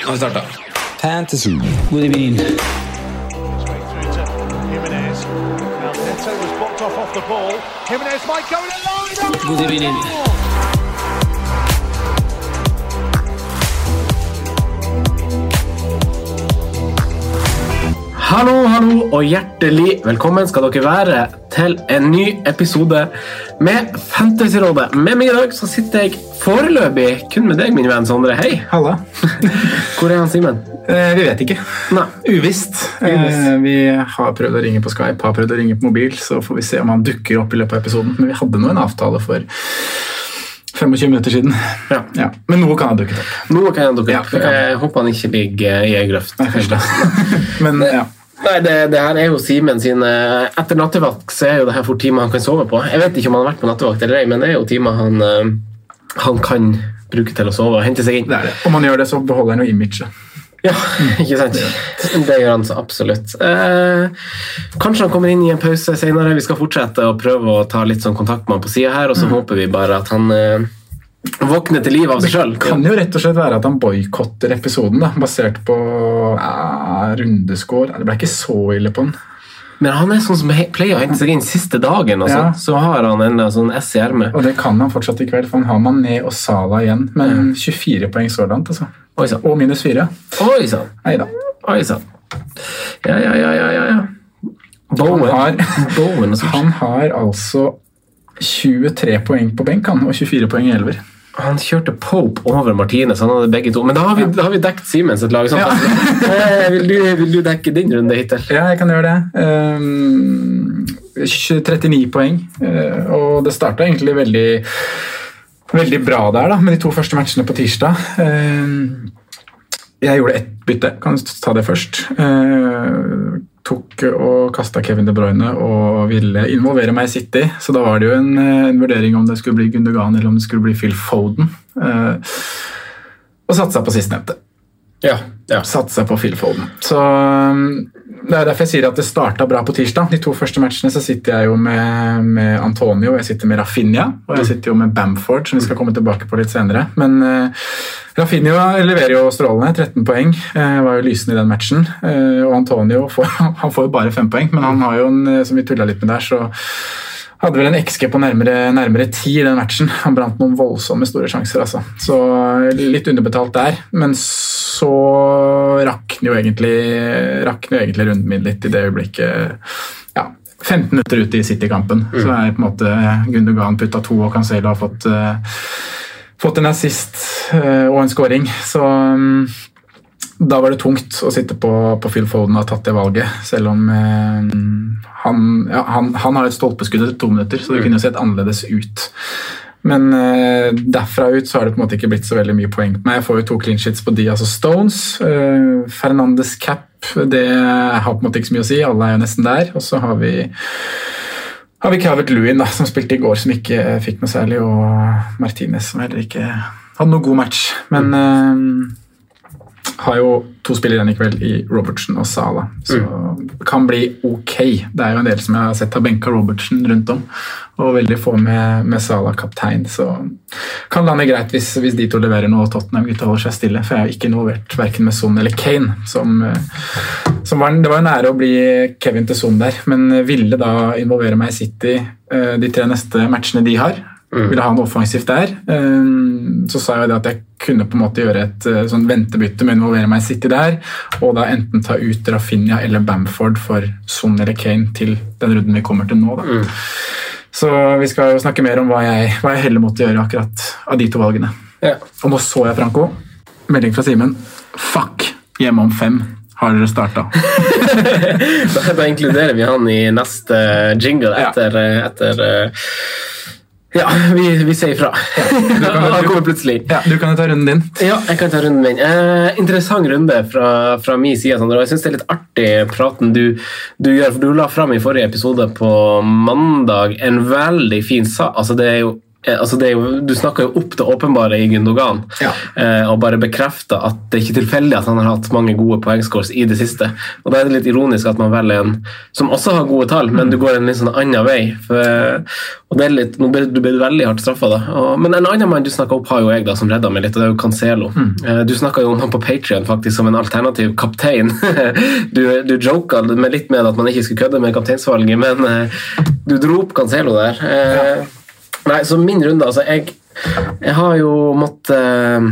Nå har vi starta. Fantasy. God evening. through to Hallo, hallo og hjertelig velkommen skal dere være til en ny episode med Fantasyrådet. Med meg i dag så sitter jeg foreløpig kun med deg, min venn Sondre. Hei. Halla. Hvor er han Simen? Eh, vi vet ikke. Nei. Uvisst. Eh, vi har prøvd å ringe på Skype, har prøvd å ringe på mobil, så får vi se om han dukker opp i løpet av episoden. Men vi hadde nå en avtale for 25 minutter siden. Ja. Men noe kan ha dukket opp. Nå kan han dukke opp. Ja. Jeg håper han ikke ligger i ei grøft. Nei, Men ja. Nei, det, det her er jo Simen sin eh, Etter nattevakt så er jo det her fort timer han kan sove på. Jeg vet ikke om han har vært på nattevakt eller ei, men det er jo timer han, eh, han kan bruke til å sove og hente seg inn. Det det. Om han gjør det, så beholder han jo imaget. Ja, ikke sant? Det gjør han så absolutt. Eh, kanskje han kommer inn i en pause senere. Vi skal fortsette å prøve å ta litt sånn kontakt med han på sida her, og så håper vi bare at han eh, våkner til liv av seg sjøl. Det kan jo rett og slett være at han boikotter episoden, da, basert på ja, rundeskår. Det ble ikke så ille på den. Men han er sånn som pleier å hente seg inn siste dagen, og så, Ja. så har han en sånn S i ermet. Og det kan han fortsatt i kveld, for han har Mané og Sala igjen. Men 24 poeng så langt, altså. Og minus 4. Oi sann. Oi sann. Ja, ja, ja, ja, ja. ja. Bowen. Han Bowen sånn. Han har altså 23 poeng på benk han, og 24 poeng i elver. Han kjørte Pope over Martinez. Han hadde begge to. Men da har vi, da har vi dekket Simens et lag. Sånn. Ja. vil, du, vil du dekke din runde hittil? Ja, jeg kan gjøre det. Um, 39 poeng. eh, og det starta egentlig veldig, veldig bra der, da, med de to første matchene på tirsdag. Um, jeg gjorde ett bytte, kan ta det først. Tok og kasta Kevin De Bruyne og ville involvere meg i City. Så da var det jo en, eh, en vurdering om det skulle bli Gundogan eller om det skulle bli Phil Foden. Eh, og satsa på sistnevnte. Ja. ja. Satsa på Phil Foden. Så Det er derfor jeg sier at det starta bra på tirsdag. De to første matchene så sitter jeg jo med, med Antonio, jeg sitter med Rafinha og jeg sitter jo med Bamford, som vi skal komme tilbake på litt senere. Men uh, Rafinha leverer jo strålende. 13 poeng. Uh, var jo lysende i den matchen. Uh, og Antonio får, han får jo bare 5 poeng, men han har jo en, som vi tulla litt med der, så hadde vel en XG på nærmere, nærmere 10 i den matchen. Han brant noen voldsomme store sjanser. altså. Så litt underbetalt der. Men så rakner jo egentlig, rakner egentlig runden min litt i det øyeblikket. Ja, 15 minutter ute i City-kampen, så er på en måte Gundogan putta to, og Cancelo har fått, uh, fått en assist uh, og en scoring. Så um, da var det tungt å sitte på, på Phil Foden og ha tatt det valget, selv om eh, han, ja, han, han har et stolpeskudd etter to minutter, så det kunne jo sett annerledes ut. Men eh, derfra ut så har det på en måte ikke blitt så veldig mye poeng på meg. Jeg får jo to clean sheets på de, altså Stones. Eh, Fernandes cap, det har på en måte ikke så mye å si, alle er jo nesten der. Og så har vi har vi Calvert Lewin, da, som spilte i går, som ikke fikk noe særlig, og Martinez, som heller ikke hadde noe god match. Men eh, har jo to igjen i kveld i Robertsen og Sala, så det kan bli ok. Det er jo en del som jeg har sett har benka Robertsen rundt om, og veldig få med, med Sala kaptein, så kan lande greit hvis, hvis de to leverer noe og Tottenham-gutta holder seg stille, for jeg er jo ikke involvert verken med Son eller Kane. Som, eh, som var, det var jo nære å bli Kevin til Son der, men ville da involvere meg i City eh, de tre neste matchene de har. Ville ha noe offensivt der. Eh, Så sa jeg det at jeg kunne på en måte gjøre et eh, sånn ventebytte med å involvere meg i City der, og da enten ta ut Rafinha eller Bamford for Son eller Kane til den runden vi kommer til nå. da. Så vi skal jo snakke mer om hva jeg, hva jeg heller måtte gjøre akkurat av de to valgene. Ja. Og nå så jeg, Franco, melding fra Simen. Fuck! Hjemme om fem har dere starta. Da, da inkluderer vi han i neste jingle etter, etter eh, Ja, vi, vi sier ifra. Han kommer plutselig. Ja, du kan jo ta runden din. Ja, jeg kan ta runden min. Eh, interessant runde fra, fra min side. Sandra. Jeg syns det er litt artig praten du, du gjør. for Du la fram i forrige episode på mandag en veldig fin sak. Altså, det er jo Altså det er jo, du snakker jo opp det åpenbare i Gundogan Ja. eh, og bare bekrefter at det er ikke tilfeldig at han har hatt mange gode poengscores i det siste. Og Da er det litt ironisk at man velger en som også har gode tall, men du går en litt sånn annen vei. For, og det er litt, nå ble du veldig hardt straffa, da. Og, men en annen mann du snakka opp, har jo jeg da, som redda meg litt, og det er jo Cancelo. Mm. Du snakka jo om han på Patrion som en alternativ kaptein. du du joka med litt med at man ikke skulle kødde med kapteinsvalget, men eh, du dro opp Cancelo der. Eh, Nei, så min runde, altså Jeg, jeg har jo måttet eh,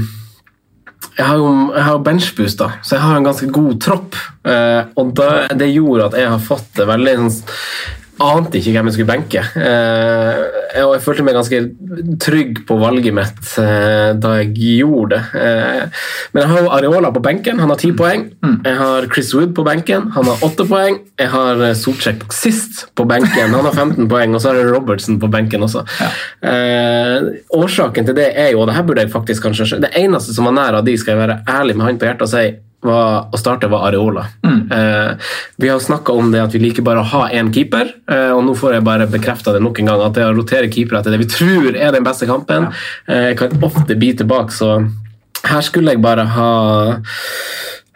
jeg har jo jeg har benchboost, da, så jeg har en ganske god tropp. Eh, og det, det gjorde at jeg har fått det veldig sånn Ante ikke hvem jeg skulle benke. Eh, og jeg følte meg ganske trygg på valget mitt eh, da jeg gjorde det. Eh, men jeg har jo Areola på benken, han har ti poeng. Jeg har Chris Wood på benken, han har åtte poeng. Jeg har Solcheck sist på benken, han har 15 poeng. Og så har jeg Robertson på benken også. Eh, årsaken til det er jo, og det her burde jeg faktisk kanskje Det eneste som var nær av de, skal jeg være ærlig med hånden på hjertet og si, var, å starte var Areola. Eh, vi har snakka om det at vi liker bare å ha én keeper, eh, og nå får jeg bare bekrefta det nok en gang. At det å rotere keepere etter det vi tror er den beste kampen, eh, kan ofte bite tilbake. Så her skulle jeg bare ha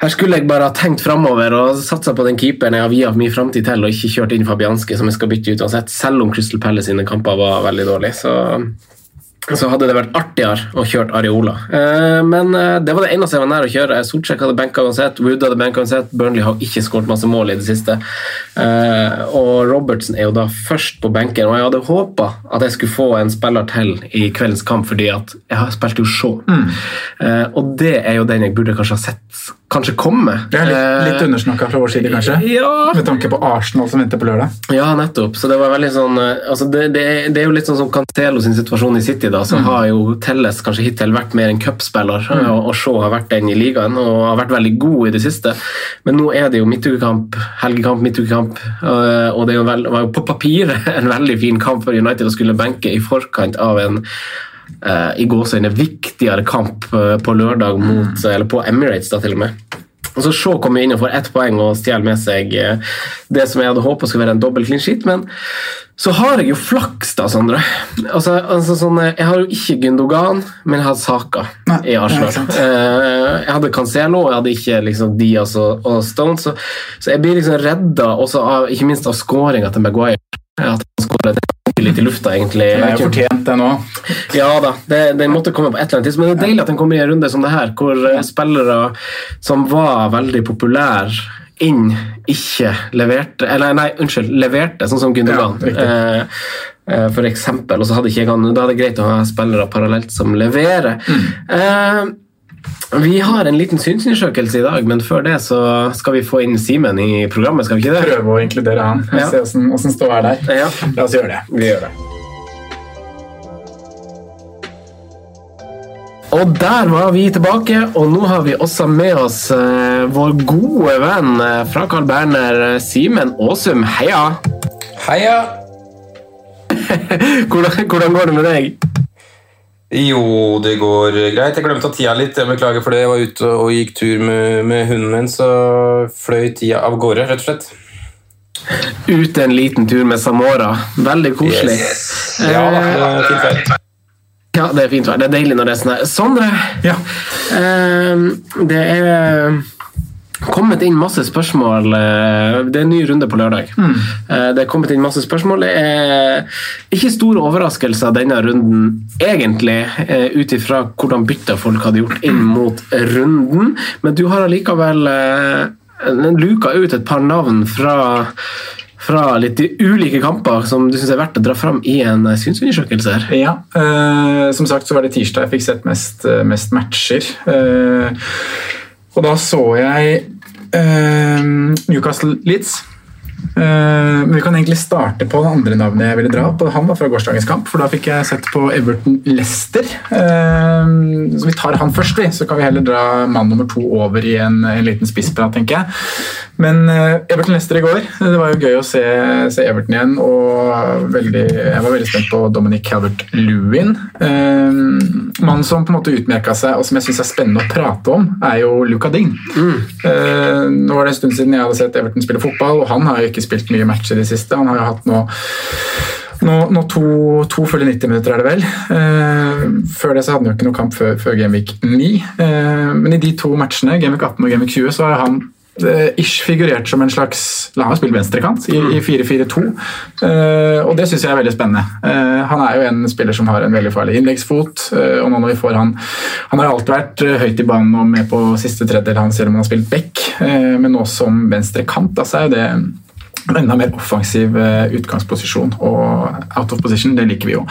her skulle jeg bare ha tenkt framover og satsa på den keeperen jeg har viet mye framtid til, og ikke kjørt inn Fabianski, som jeg skal bytte ut uansett, selv om Crystal Palace sine kamper var veldig dårlige. Så så hadde det vært artigere å kjøre Areola. Eh, men eh, det var det eneste jeg var nær å kjøre. Solcheck hadde benka uansett, Wood hadde benka uansett, Burnley har ikke skåret masse mål i det siste. Eh, og Robertsen er jo da først på benken, og jeg hadde håpa at jeg skulle få en spiller til i kveldens kamp, fordi at jeg har spilt jo Shaw. Mm. og det er jo den jeg burde kanskje ha sett kanskje komme. Det er litt, Eh, litt undersnakka fra vår side, kanskje? Ja. Med tanke på Arsenal som venter på lørdag. Ja, nettopp. Så det var veldig sånn eh, altså det, det, det er jo litt sånn som Cancelo sin situasjon i City, da, så har jo Telles kanskje hittil vært mer en cupspiller, og, og Shaw har vært den i ligaen og har vært veldig god i det siste. Men nå er det jo midtukekamp, helgekamp, midtukekamp, øh, og det var jo på papiret en veldig fin kamp for United å skulle benke i forkant av en uh, i en viktigere kamp øh, på lørdag mot, eller på Emirates, da til og med. Og så Shaw kommer inn og får ett poeng og stjeler med seg eh, det som jeg hadde håpa skulle være en dobbel clean sheet, men så har jeg jo flaks, da, Sondre. Altså, altså sånn, eh, jeg har jo ikke Gundogan, men jeg hadde Saka Nei, i Arsenal. Eh, jeg hadde Cancelo, og jeg hadde ikke liksom, Diaz og, og Stone, så, så jeg blir liksom redda også av, ikke minst av skåringa til Maguire. At han skåret litt i lufta, egentlig. Den er jo fortjent, den òg. Ja da, det, den måtte komme på et eller annet tidspunkt. Men det er deilig at den kommer i en runde som det her, hvor eh, spillere som var veldig populære inn, ikke leverte Eller nei, unnskyld, leverte, sånn som Gundogan. Ja, eh, eh, for eksempel, og så hadde ikke jeg han, Da er det greit å ha spillere parallelt som leverer. Mm. Eh, vi har en liten synsundersøkelse i dag, men før det så skal vi få inn Simen i programmet. skal vi ikke det? Prøve å inkludere han. Ja. Se åssen åssen ståa er der. Ja, La oss gjøre det. vi gjør det. Og der var vi tilbake, og nå har vi også med oss eh, vår gode venn eh, fra Carl Berner, eh, Simen Aasum. Heia! Heia! Hvordan, hvordan går det med deg? Jo, det går greit. Jeg glemte å tida litt. Jeg beklager for det. Jeg var ute og gikk tur med, med hunden min, så fløy tida av gårde, rett og slett. Ut en liten tur med Samora. Veldig koselig. Ja det er fint vær. Ja, det er fint vær. Det er deilig når det er sånn. Sondre, Ja. eh, det er kommet inn masse spørsmål. eh, Det er en ny runde på lørdag. Mm. Det er kommet inn masse spørsmål. Det er ikke store overraskelser denne runden, egentlig, eh, ut ifra hvordan bytta folk hadde gjort inn mot runden, men du har allikevel eh, luka ut et par navn fra fra litt ulike kamper som du syns er verdt å dra fram i en eh, synsundersøkelse? her? Ja, eh, som sagt så var det tirsdag jeg fikk sett mest, eh, mest matcher. Eh, og da så jeg eh, Newcastle Leeds. Eh, men vi kan egentlig starte på det andre navnet jeg ville dra opp. Han var fra gårsdagens kamp, for da fikk jeg sett på Everton Leicester. Eh, så vi tar han først, vi. Så kan vi heller dra mann nummer to over i en, en liten spissprat, tenker jeg. Men eh, Everton Leicester i går, det var jo gøy å se, se Everton igjen. Og veldig, jeg var veldig spent på Dominic Calvert-Lewin. Eh, Mannen som på en måte utmerka seg, og som jeg syns er spennende å prate om, er jo Luca Ding. Eh, nå var det en stund siden jeg hadde sett Everton spille fotball, og han har jo ikke spilt mye matcher i det siste. Han har jo hatt nå nå, nå to, to fulle 90 minutter, er det vel. Eh, før det så hadde han jo ikke noe kamp før, før Gameweek 9. Eh, men i de to matchene, Gameweek 18 og Gameweek 20, så har han ish figurert som en slags La meg spille venstrekant i, i 4-4-2, eh, og det syns jeg er veldig spennende. Eh, han er jo en spiller som har en veldig farlig innleggsfot, eh, og nå når vi får han Han har alltid vært eh, høyt i banen og med på siste tredjedel, han selv om han har spilt back, eh, men nå som venstrekant, altså er jo det en enda mer offensiv eh, utgangsposisjon og out of position, det liker vi jo.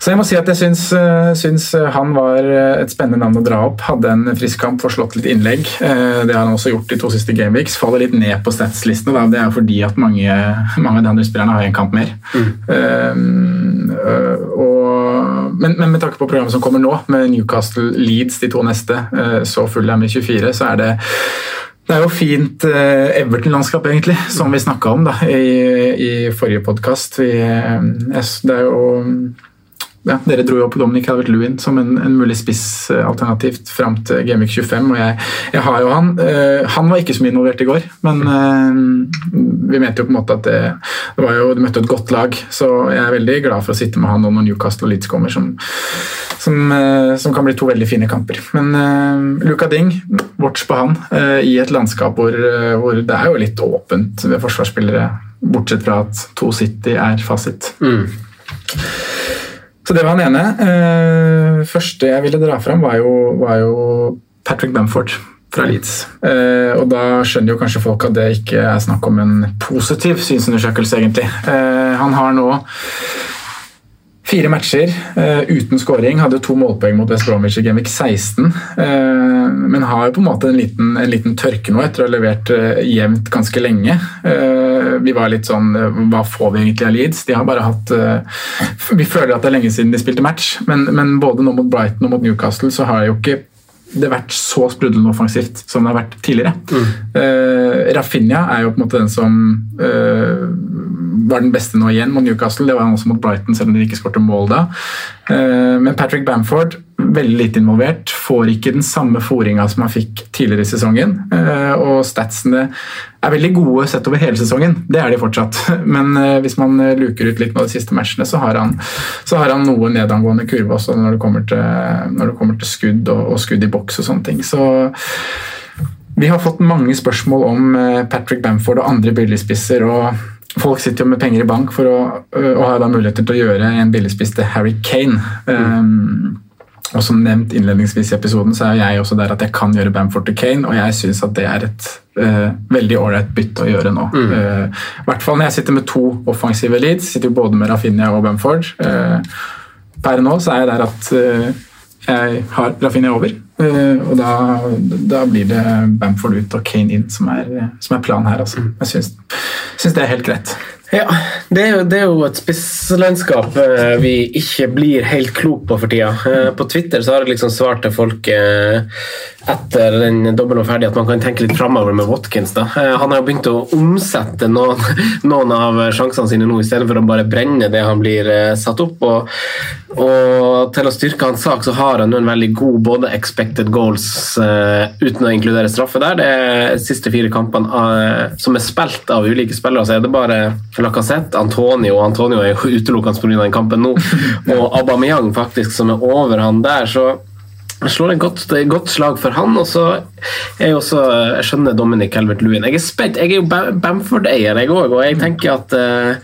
Så jeg må si at jeg syns, eh, syns han var eh, et spennende navn å dra opp. Hadde en frisk kamp, får slått litt innlegg. Eh, Det har han også gjort de to siste gameweeks. Faller litt ned på statslistene. Det er fordi at mange, mange av de andre spillerne har en kamp mer. Um, øh, og, men, men med tanke på programmet som kommer nå, med Newcastle Leeds de to neste, så så er med 24, så er det det er jo fint eh, Everton-landskap, egentlig, som vi snakka om da, i, i forrige podkast. Det er jo ja, Dere dro jo opp Dominic Calvert-Lewin som en, en mulig spissalternativ fram til Gameweek 25. og jeg, jeg har jo han. Eh, han var ikke så mye involvert i går, men eh, vi mente jo på en måte at det, det var jo, du møtte et godt lag. Så jeg er veldig glad for å sitte med han og når Newcastle og Leeds kommer, som, som, eh, som kan bli to veldig fine kamper. Men uh, Luka Ding, watch på han uh, i et landskap hvor, eh, hvor det er jo litt åpent ved forsvarsspillere, bortsett fra at to City er fasit. Så det var den ene. Eh, første jeg ville dra fram, var jo, var jo Patrick Bamford fra Leeds. Eh, og da skjønner jo kanskje folk at det ikke er snakk om en positiv synsundersøkelse, egentlig. Eh, han har nå Fire matcher uh, uten skåring. Hadde to målpoeng mot West Bromwich i Gameweek 16. Uh, men har jo på en måte en liten, en liten tørke nå etter å ha levert uh, jevnt ganske lenge. Eh, vi var litt sånn Hva får vi egentlig av Leeds? De har bare hatt Vi føler at det er lenge siden de spilte match, men, men både nå mot Brighton og mot Newcastle så har jo ikke det vært så sprudlende offensivt som det har vært tidligere. Eh, Rafinha er jo på en måte den som uh, var den beste nå igjen mot Newcastle. Det var han også mot Brighton, selv om de ikke skåret mål da. Uh, men Patrick Bamford, veldig lite involvert, får ikke den samme fòringa som han fikk tidligere i sesongen. Eh, og statsene er veldig gode sett over hele sesongen, det er de fortsatt. Men eh, hvis man eh, luker ut litt med de siste matchene, så har han, så har han noe nedangående kurve også når det kommer til, når det kommer til skudd og, og skudd i boks og sånne ting. Så vi har fått mange spørsmål om Patrick Bamford og andre billigspisser. og Folk sitter jo med penger i bank for å, og har da muligheter til å gjøre en billigspiss til Harry Kane. Um, og som nevnt innledningsvis i episoden, så er jeg også der at jeg kan gjøre Bamford til Kane, og jeg syns at det er et uh, veldig ålreit bytte å gjøre nå. Mm. Uh, I hvert fall når jeg sitter med to offensive leads, sitter jo både med Rafinha og Bamford. Uh, per nå så er jeg der at jeg har Rafinha over, og da, da, blir det Bamford ut og Kane inn som er, som er planen her. Altså. Jeg syns, det er helt greit. Ja, det er, jo, det er jo et spisslandskap eh, vi ikke blir helt klok på for tida. Eh, på Twitter så har jeg liksom svart til folk eh, etter den dobbelen ferdig at man kan tenke litt framover med Watkins. da. Eh, han har jo begynt å omsette noen, noen av sjansene sine nå, i stedet for å bare brenne det han blir eh, satt opp. Og, og til å styrke hans sak så har han jo en veldig god både expected goals uh, uten å inkludere straffe der. Det de siste fire kampene uh, som er spilt av ulike spillere, så er det bare Lacassette, Antonio Antonio er jo utelukkende pga. den kampen nå, og Aubameyang faktisk som er over han der. så slår et godt, godt slag for han. og så er jeg også, jeg skjønner Dominic Helvert Lewin. Jeg er spent, jeg er jo Bamford-eier, jeg òg, og jeg tenker at, eh,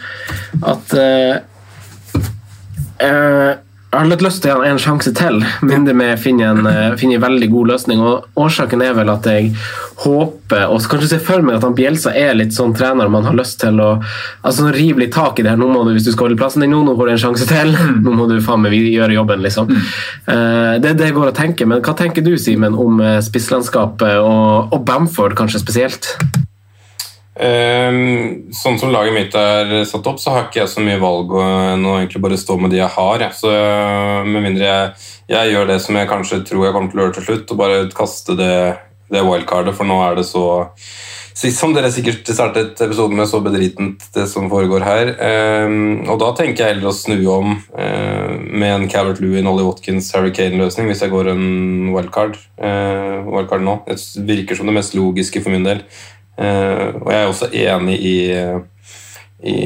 at uh, jeg har litt lyst til å gi en sjanse til, mindre med å finne en, eh, finne en veldig god løsning. og Årsaken er vel at jeg håper, og så kanskje ser for meg at han Bjelsa er litt sånn trener man har lyst til å altså rive litt tak i det her. Nå må du, hvis du skal holde plassen din nå, nå får du en sjanse til. Nå må du faen meg gjøre jobben, liksom. Eh, det er det jeg går og tenker. Men hva tenker du, Simen, om eh, spisslandskapet og, og Bamford kanskje spesielt? Ehm, sånn som laget mitt er satt opp, så har ikke jeg så mye valg enn å egentlig bare stå med de jeg har. Jeg. Så Med mindre jeg, jeg, gjør det som jeg kanskje tror jeg kommer til å gjøre til slutt, og bare kaste det, det wildcardet, for nå er det så Sist som dere sikkert startet episoden med, så bedritent det som foregår her. Um, og da tenker jeg heller å snu om uh, med en Calvert Lewin, Ollie Watkins, Harry Kane-løsning hvis jeg går en wildcard, uh, wildcard nå. Det virker som det mest logiske for min del. Uh, og jeg er også enig i, i,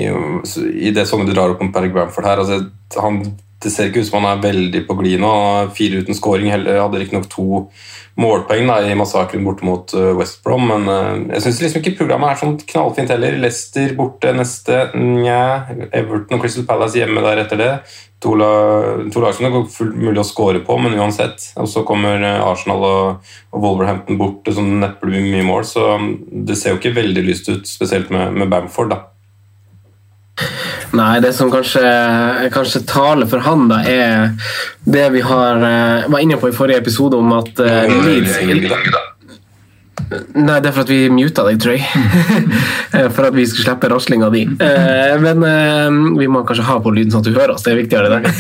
i det du drar opp om Perry Bramford her. Altså, han, det ser ikke ut som han er veldig på glid nå. Fire uten scoring. heller, Hadde riktignok to målpoeng da, i massakren borte mot uh, West Brom, men uh, jeg syns liksom ikke programmet er sånn knallfint heller. Leicester borte neste, nja. Everton og Crystal Palace hjemme der etter det. To, la, lag som det går fullt mulig å score på, men uansett. Og så kommer Arsenal og, og Wolverhampton bort, som neppe blir mye mål. Så um, det ser jo ikke veldig lyst ut, spesielt med, med Bamford. da. Nei, det som kanskje, kanskje, taler for han, da, er det vi har, var inne på i forrige episode om at uh, Leeds Nei, det er for at vi muta deg, tror jeg. for at vi skulle slippe raslinga di. Eh, men eh, vi må kanskje ha på lyden sånn at du hører oss. Det er viktigere, det.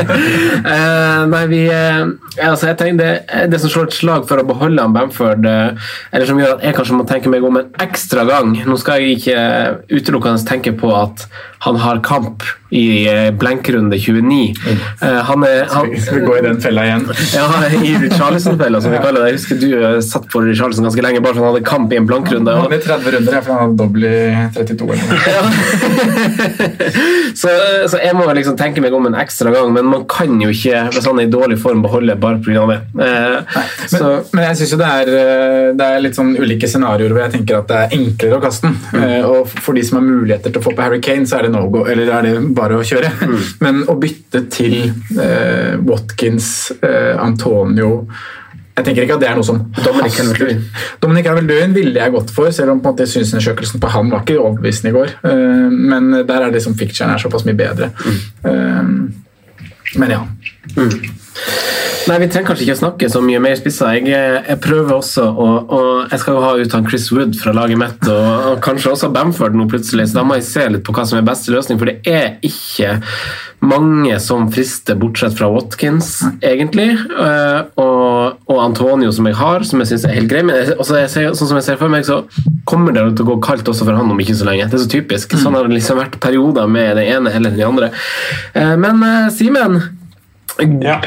eh, nei, vi eh, altså, jeg tenker det, det som slår et slag for å beholde han Bamford, eh, eller som gjør at jeg kanskje må tenke meg om en ekstra gang Nå skal jeg ikke utelukkende tenke på at han har kamp i blankrunde blenkrunde 29. Uh, han er, han, Skal vi gå i den fella igjen? Ja, i Richarlison-fella, som vi kaller det. Jeg husker du uh, satt for Richarlison ganske lenge, bare for han hadde kamp i en blankrunde. Han hadde 30 runder, for han hadde dobbel i 32. så, så, jeg må liksom tenke meg om en ekstra gang, men man kan jo ikke, hvis han er i dårlig form, beholde bare pga. det. Uh, men, men, jeg syns jo det er, det er litt sånn ulike scenarioer hvor jeg tenker at det er enklere å kaste den. Mm. og for de som har muligheter til å få på Harry Kane, så er det no go, eller er det bare å kjøre. Mm. Men å bytte til eh, Watkins, eh, Antonio jeg tenker ikke at det er noe som Dominic Calvert-Lewin Dominic Calvert-Lewin ville jeg gått for, selv om på en måte synsundersøkelsen på han var ikke overbevisende i går. Uh, men der er det som ficturen er såpass mye bedre. Mm. Uh, men ja. Mm. Nei, Vi trenger kanskje ikke å snakke så mye mer spissa. Jeg, jeg, prøver også å, og Jeg skal jo ha ut han Chris Wood fra laget mitt, og, og, kanskje også Bamford nå plutselig, så da må jeg se litt på hva som er beste løsning. For det er ikke mange som frister, bortsett fra Watkins, egentlig. Eh, og, og Antonio, som jeg har, som jeg syns er helt grei. Men jeg, jeg ser, sånn som jeg ser for meg, så kommer det til å gå kaldt også for han om ikke så lenge. Det er så typisk. Sånn har det liksom vært perioder med det ene eller det andre. Eh, men eh, Simen ja.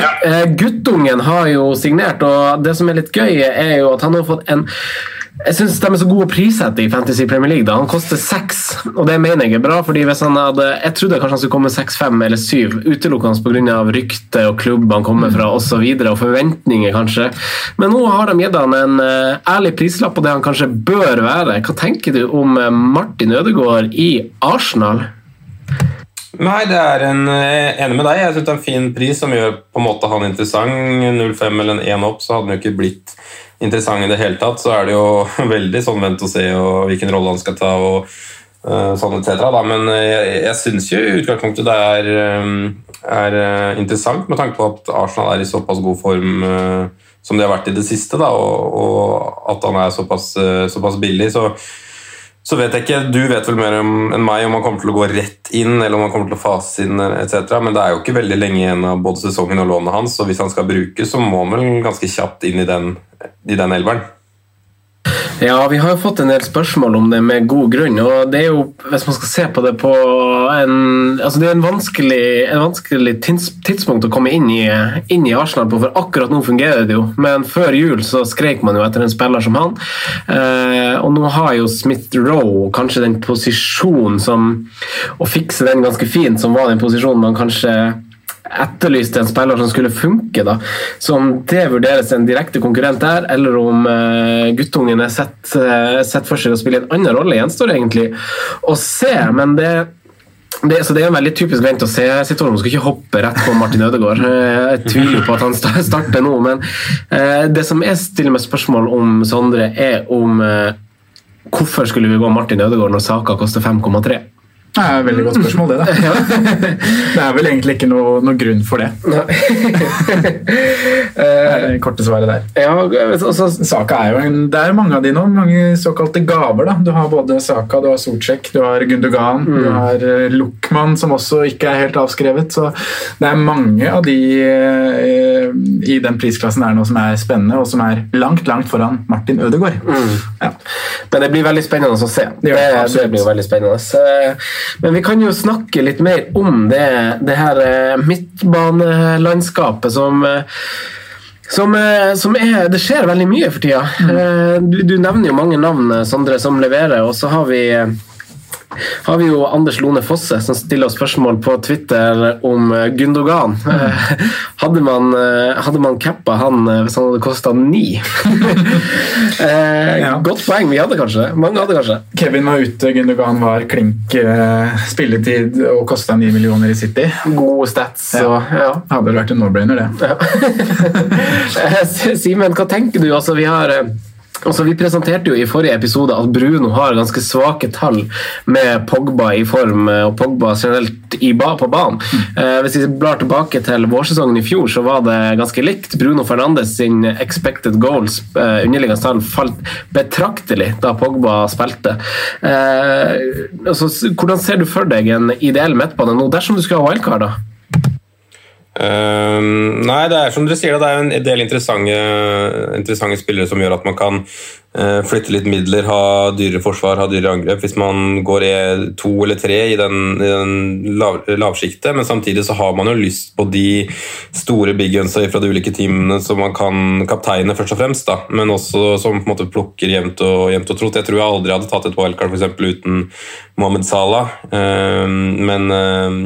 Guttungen har jo signert, og det som er litt gøy, er jo at han har fått en jeg syns de er så gode å prissette i Fantasy Premier League. da. Han koster seks, og det mener jeg er bra. fordi hvis han hadde, Jeg trodde kanskje han skulle komme seks, fem eller syv, utelukkende pga. rykte og klubb han kommer fra osv. Og, så og forventninger, kanskje. Men nå har de gitt han en uh, ærlig prislapp på det han kanskje bør være. Hva tenker du om uh, Martin Ødegaard i Arsenal? Nei, det er en, eh, enig med deg. Jeg synes det er en fin pris som gjør på en måte han interessant. 0,5 eller en 1 opp, så hadde han jo ikke blitt interessant i det hele tatt. Så er det jo veldig sånn vent og se og hvilken rolle han skal ta og uh, sånn etc. Men eh, jeg, jeg syns jo i utgangspunktet det er, er uh, interessant med tanke på at Arsenal er i såpass god form uh, som de har vært i det siste, da, og, og at han er såpass, såpass billig. så så vet jeg ikke, Du vet vel mer enn meg om han kommer til å gå rett inn eller om han kommer til å fase inn etc. Men det er jo ikke veldig lenge igjen av både sesongen og lånet hans, så hvis han skal bruke, så må han vel ganske kjapt inn i den, i den elveren. Ja, vi har jo fått en del spørsmål om det med god grunn. og det er jo, Hvis man skal se på det på en altså Det er en vanskelig, en vanskelig tidspunkt å komme inn i, inn i, Arsenal på, for akkurat nå fungerer det jo. Men før jul så skrek man jo etter en spiller som han. Eh, og nå har jo Smith Roe kanskje den posisjonen som Å fikse den ganske fint, som var den posisjonen man kanskje etterlyste en spiller som skulle funke. da. Så om det vurderes en direkte konkurrent der, eller om uh, guttungen er sett, uh, sett, for seg å spille en annen rolle, gjenstår egentlig å se. Men det Det, så det er en veldig typisk vent å se-situasjon. Skal ikke hoppe rett på Martin Ødegaard. Eh, Jeg tviler på at han starter nå, men eh, det som jeg stiller meg spørsmål om, Sondre, er om eh, hvorfor skulle vi gå Martin Ødegaard når Saka koster 5,3? Det er et veldig godt spørsmål, det. da. Det er vel egentlig ikke noe, noe grunn for det. Det er det korte svaret der. Ja, altså, Saka er jo en, Det er mange av de nå, mange såkalte gaver. da. Du har både Saka, du har Sortsjek, du har Gundogan, du har eh, Luckman, som også ikke er helt avskrevet. Så det er mange av de eh, i den prisklassen der nå som er spennende, og som er langt, langt foran Martin Ødegaard. Ja. Men det blir veldig spennende å se. Det Det, det, blir veldig spennende. Eh, Men vi kan jo snakke litt mer om det, det her eh, midtbanelandskapet som eh, som, eh, som er, Det skjer veldig mye for tida. Eh, Du, du nevner jo mange navn, Sondre, som leverer, og så har vi har vi jo Anders Lone Fosse som stiller oss spørsmål på Twitter om eh, Gundogan. Mm. Hadde man, eh, hadde man cappa han eh, hvis han hadde kosta ni? Eh, Ja. Godt poeng. Vi hadde kanskje. Mange hadde kanskje. Kevin var ute, Gundogan var klink eh, spilletid og kosta ni millioner i City. Gode stats. Ja. Og, ja. Hadde det vært en no-brainer, det. Simen, hva tenker du? Altså, vi har Altså, vi presenterte jo i forrige episode at Bruno har ganske svake tall med Pogba i form, eh, og Pogba generelt i ba på banen. Eh, hvis vi blar tilbake til vårsesongen i fjor, så var det ganske likt. Bruno Fernandes sin expected goals, eh, underliggende tall, falt betraktelig da Pogba spilte. Eh, altså, hvordan ser du for deg en ideell midtbane nå, dersom du skal ha wildcard? da? Ehm, nei, det er som dere sier, det er en del interessante, interessante spillere som gjør at man kan flytte litt midler, ha dyrere forsvar, ha dyrere angrep. Hvis man går i to eller tre i den, i den lav, lavsjiktet, men samtidig så har man jo lyst på de store big gunsa fra de ulike teamene som man kan kapteine, først og fremst, da. men også som på en måte plukker jevnt og, og trott. Jeg tror jeg aldri hadde tatt et wildcard eksempel, uten Mohammed Salah, Ehm, men ehm,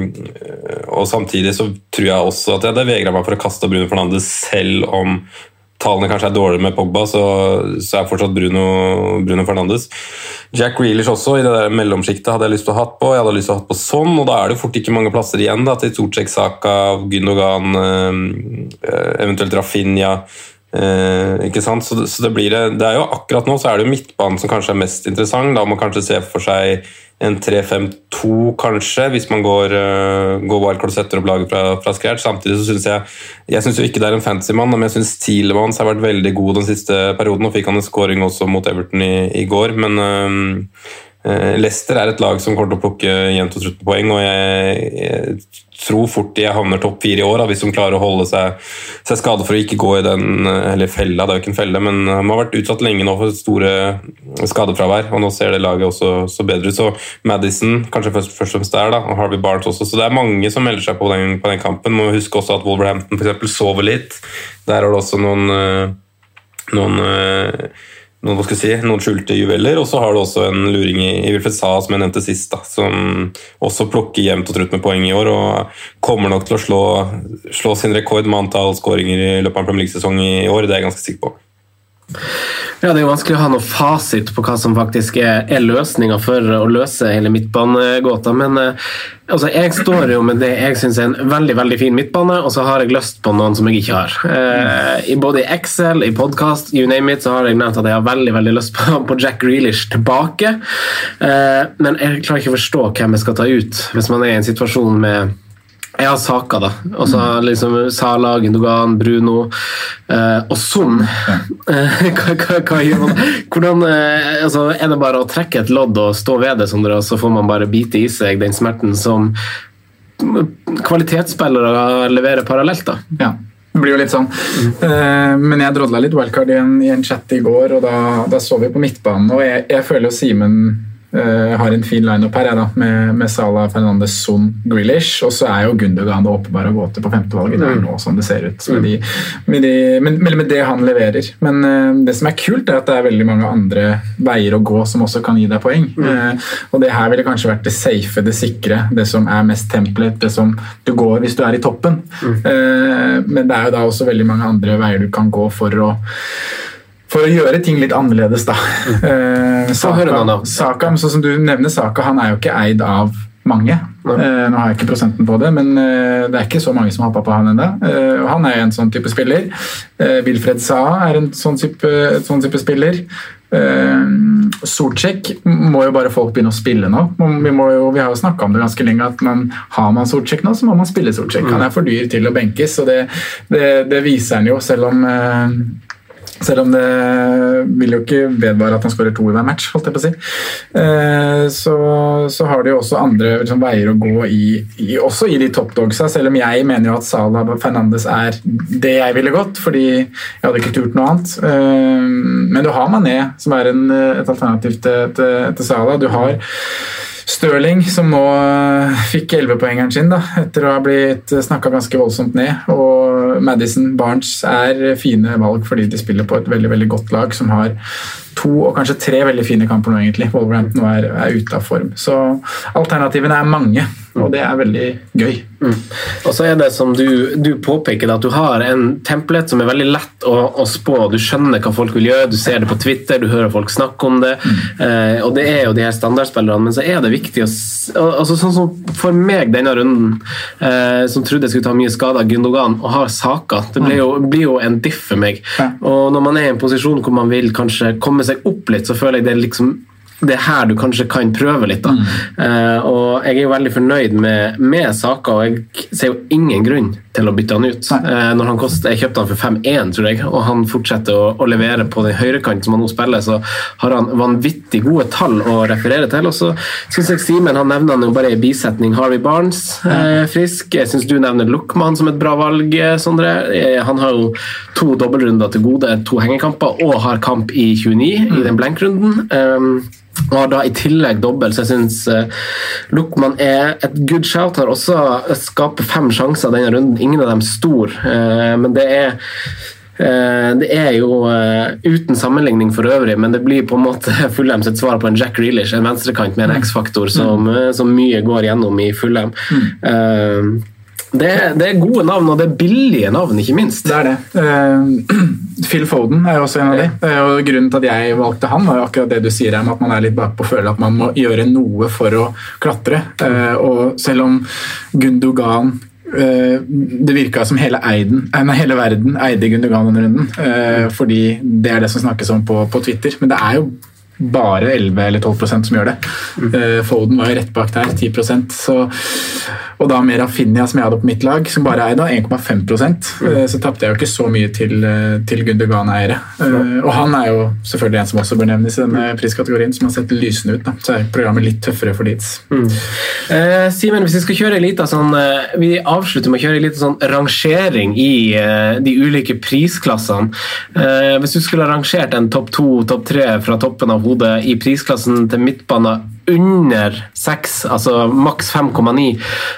og samtidig så tror jeg også at jeg hadde vegra meg for å kaste Bruno Fernandes selv om tallene kanskje er dårlige med Pogba, så, så er fortsatt Bruno, Bruno Fernandes. Jack Reelish også, i det der mellomsjiktet hadde jeg lyst til å ha på. Jeg hadde lyst til å ha på sånn, og da er det fort ikke mange plasser igjen da, til Sorcek, Saka, Gündogan, eh, eventuelt Rafinha. Eh, ikke sant? Så, så det blir det, det er jo akkurat nå så er det jo midtbanen som kanskje er mest interessant. Da må man kanskje se for seg en 3-5-2, kanskje, hvis man går, uh, går wildcard og setter opp laget fra, fra scratch. Samtidig så syns jeg Jeg synes jo ikke det er en fancy-mann, men jeg syns Tielemanns har vært veldig god den siste perioden. Nå fikk han en scoring også mot Everton i, i går, men eh, Leicester er et lag som kommer til å plukke jevnt og trutt på poeng, og jeg, jeg tror fort de havner topp fire i år, da, hvis de klarer å holde seg, seg skade for å ikke gå i den eh, eller fella, det er jo ikke en felle, men de har vært utsatt lenge nå for store skadefravær, og nå ser det laget også så bedre ut. Så Madison kanskje først, først og fremst der, da, og Harvey Barnes også. Så det er mange som melder seg på den, på den kampen. Må huske også at Wolverhampton eksempel sover litt. Der har det også noen, eh, noen eh, noen, si, noen skjulte juveler, og så har du også en luring i, i Wilfred Sa, som jeg nevnte sist, da, som også plukker jevnt og trutt med poeng i år, og kommer nok til å slå, slå sin rekord med antall skåringer i løpet av en Premier League-sesong i år, det er jeg ganske sikker på. Ja, Det er jo vanskelig å ha noe fasit på hva som faktisk er, er løsninga for å løse hele midtbanegåta. Men eh, altså, jeg står jo med det jeg syns er en veldig veldig fin midtbane, og så har jeg lyst på noen som jeg ikke har. Eh, både i Excel, i podkast, you name it, så har jeg nevnt at jeg har veldig veldig lyst på, på Jack Grealish tilbake. Eh, men jeg klarer ikke å forstå hvem jeg skal ta ut hvis man er i en situasjon med har Saka, da. Og så liksom Sala, Gundogan, Bruno eh, og Son. Ja. hva, hva, hva gjør man? Hvordan, eh, altså, er det bare å trekke et lodd og stå ved det, Sondre, og så får man bare bite i seg den smerten som kvalitetsspillere leverer parallelt? da? Ja. Det blir jo litt sånn. Eh, men jeg drodla litt wildcard i en, i en chat i går, og da, da så vi på midtbanen. Og jeg, jeg føler jo Simen eh, har en fin lineup her, da, med, med Salah, Fernandes, Son, Grealish. Og så er jo Gundogan det åpenbare å gå til på femtevalget. Det er nå sånn det ser ut. Med, de, med, de, med, med, det han leverer. Men eh, det som er kult, er at det er veldig mange andre veier å gå som også kan gi deg poeng. Eh, og det her ville kanskje vært det safe, det sikre, det som er mest template, det som du går hvis du er i toppen. Eh, men det er jo da også veldig mange andre veier du kan gå for å for å gjøre ting litt annerledes, da. Eh, høre noen Saka. Saka, sånn som du nevner Saka, han er jo ikke eid av mange. Eh, nå har jeg ikke prosenten på det, men eh, det er ikke så mange som har hoppa på han ennå. Eh, han er jo en sånn type spiller. Eh, Wilfred Saha er en sånn type, sånn type spiller. Uh, Sortsjekk må jo bare folk begynne å spille nå. Vi, jo, vi har jo snakka om det ganske lenge at man, har man Sortsjekk nå, så må man spille Sortsjekk. Han er for dyr til å benkes, og det, det, det viser han jo, selv om uh, selv om det vil jo ikke vedvare at han skårer to i hver match, holdt jeg på å si. Eh, så, så har de jo også andre liksom, veier å gå i, i, også i de toppdogsa, selv om jeg mener jo at Salah og Fernandes er det jeg ville gått, fordi jeg hadde ikke turt noe annet. Eh, men du har Mané, som er en, et alternativ til, til, til Salah. Du har Stirling, som nå fikk 11-poengeren sin da, etter å ha blitt snakka ganske voldsomt ned. Og Madison Barnes er fine valg fordi de spiller på et veldig veldig godt lag som har to og kanskje tre veldig fine kamper nå, egentlig. Wolverhampton er, er ute av form. Så alternativene er mange, og det er veldig gøy. Mm. Og så er det som du, du påpeker, at du har en template som er veldig lett å, å, spå. Du skjønner hva folk vil gjøre, du ser det på Twitter, du hører folk snakke om det. Mm. Eh, og det er jo de her standardspillerne, men så er det viktig å altså Sånn som for meg denne runden, eh, som trodde jeg skulle ta mye skade av Gundogan, og har Saka. Det blir jo, blir jo en diff for meg. Og når man er i en posisjon hvor man vil kanskje komme seg opp litt, så føler jeg det er liksom det er her du kanskje kan prøve litt. da. Mm. Uh, og Jeg er jo veldig fornøyd med, med Saka, og jeg ser jo ingen grunn til å bytte han ut. Uh, når han kost, Jeg kjøpte han for 5-1, tror jeg, og han fortsetter å, å levere på den høyrekant som han nå spiller, så har han vanvittig gode tall å referere til. Og så syns jeg Simen han nevner han jo bare i bisetning. Harvey Barnes uh, frisk. Jeg syns du nevner Luckman som et bra valg, Sondre. han har jo to dobbeltrunder til gode, to hengekamper, og har kamp i 29 mm. i den blenkrunden. Um, og har da i tillegg dobbel, så jeg syns uh, Luchman er et good shout. Har også skapt fem sjanser denne runden, ingen av dem stor, uh, men det er uh, det er jo uten sammenligning for øvrig, men det blir på en måte Fulham sitt svar på en Jack Reelish, en venstrekant med en X-faktor som, som, mye går gjennom i Fulham. Mm. Det, det, er gode navn, og det er billige navn, ikke minst. Det er det. Uh, Phil Foden er også en av de. Uh, og Grunnen til at jeg valgte han, var jo akkurat det du sier om at man er litt bakpå og føler at man må gjøre noe for å klatre. Uh, og selv om Gundogan det virka som hele, eiden, nei, hele verden eide Gundogan denne runden, fordi det er det som snakkes om på, på Twitter. Men det er jo bare 11 eller 12% som gjør det. Mm. Foden var jo rett bak der, 10 så, Og da med Rafinha, som jeg hadde på mitt lag, som bare eide 1,5 mm. så tapte jeg jo ikke så mye til, eh, til Gundergan-eiere. Mm. Og han er jo selvfølgelig en som også bør nevnes i denne priskategorien, som har sett lysende ut. Da. Så er programmet litt tøffere for Leeds. Mm. Eh, Simen, hvis vi skal kjøre litt av sånn Vi avslutter med å kjøre litt sånn rangering i eh, de ulike prisklassene. Eh, hvis du skulle ha rangert en topp to, topp tre fra toppen av hodet i prisklassen til midtbane under 6, altså maks 5,9.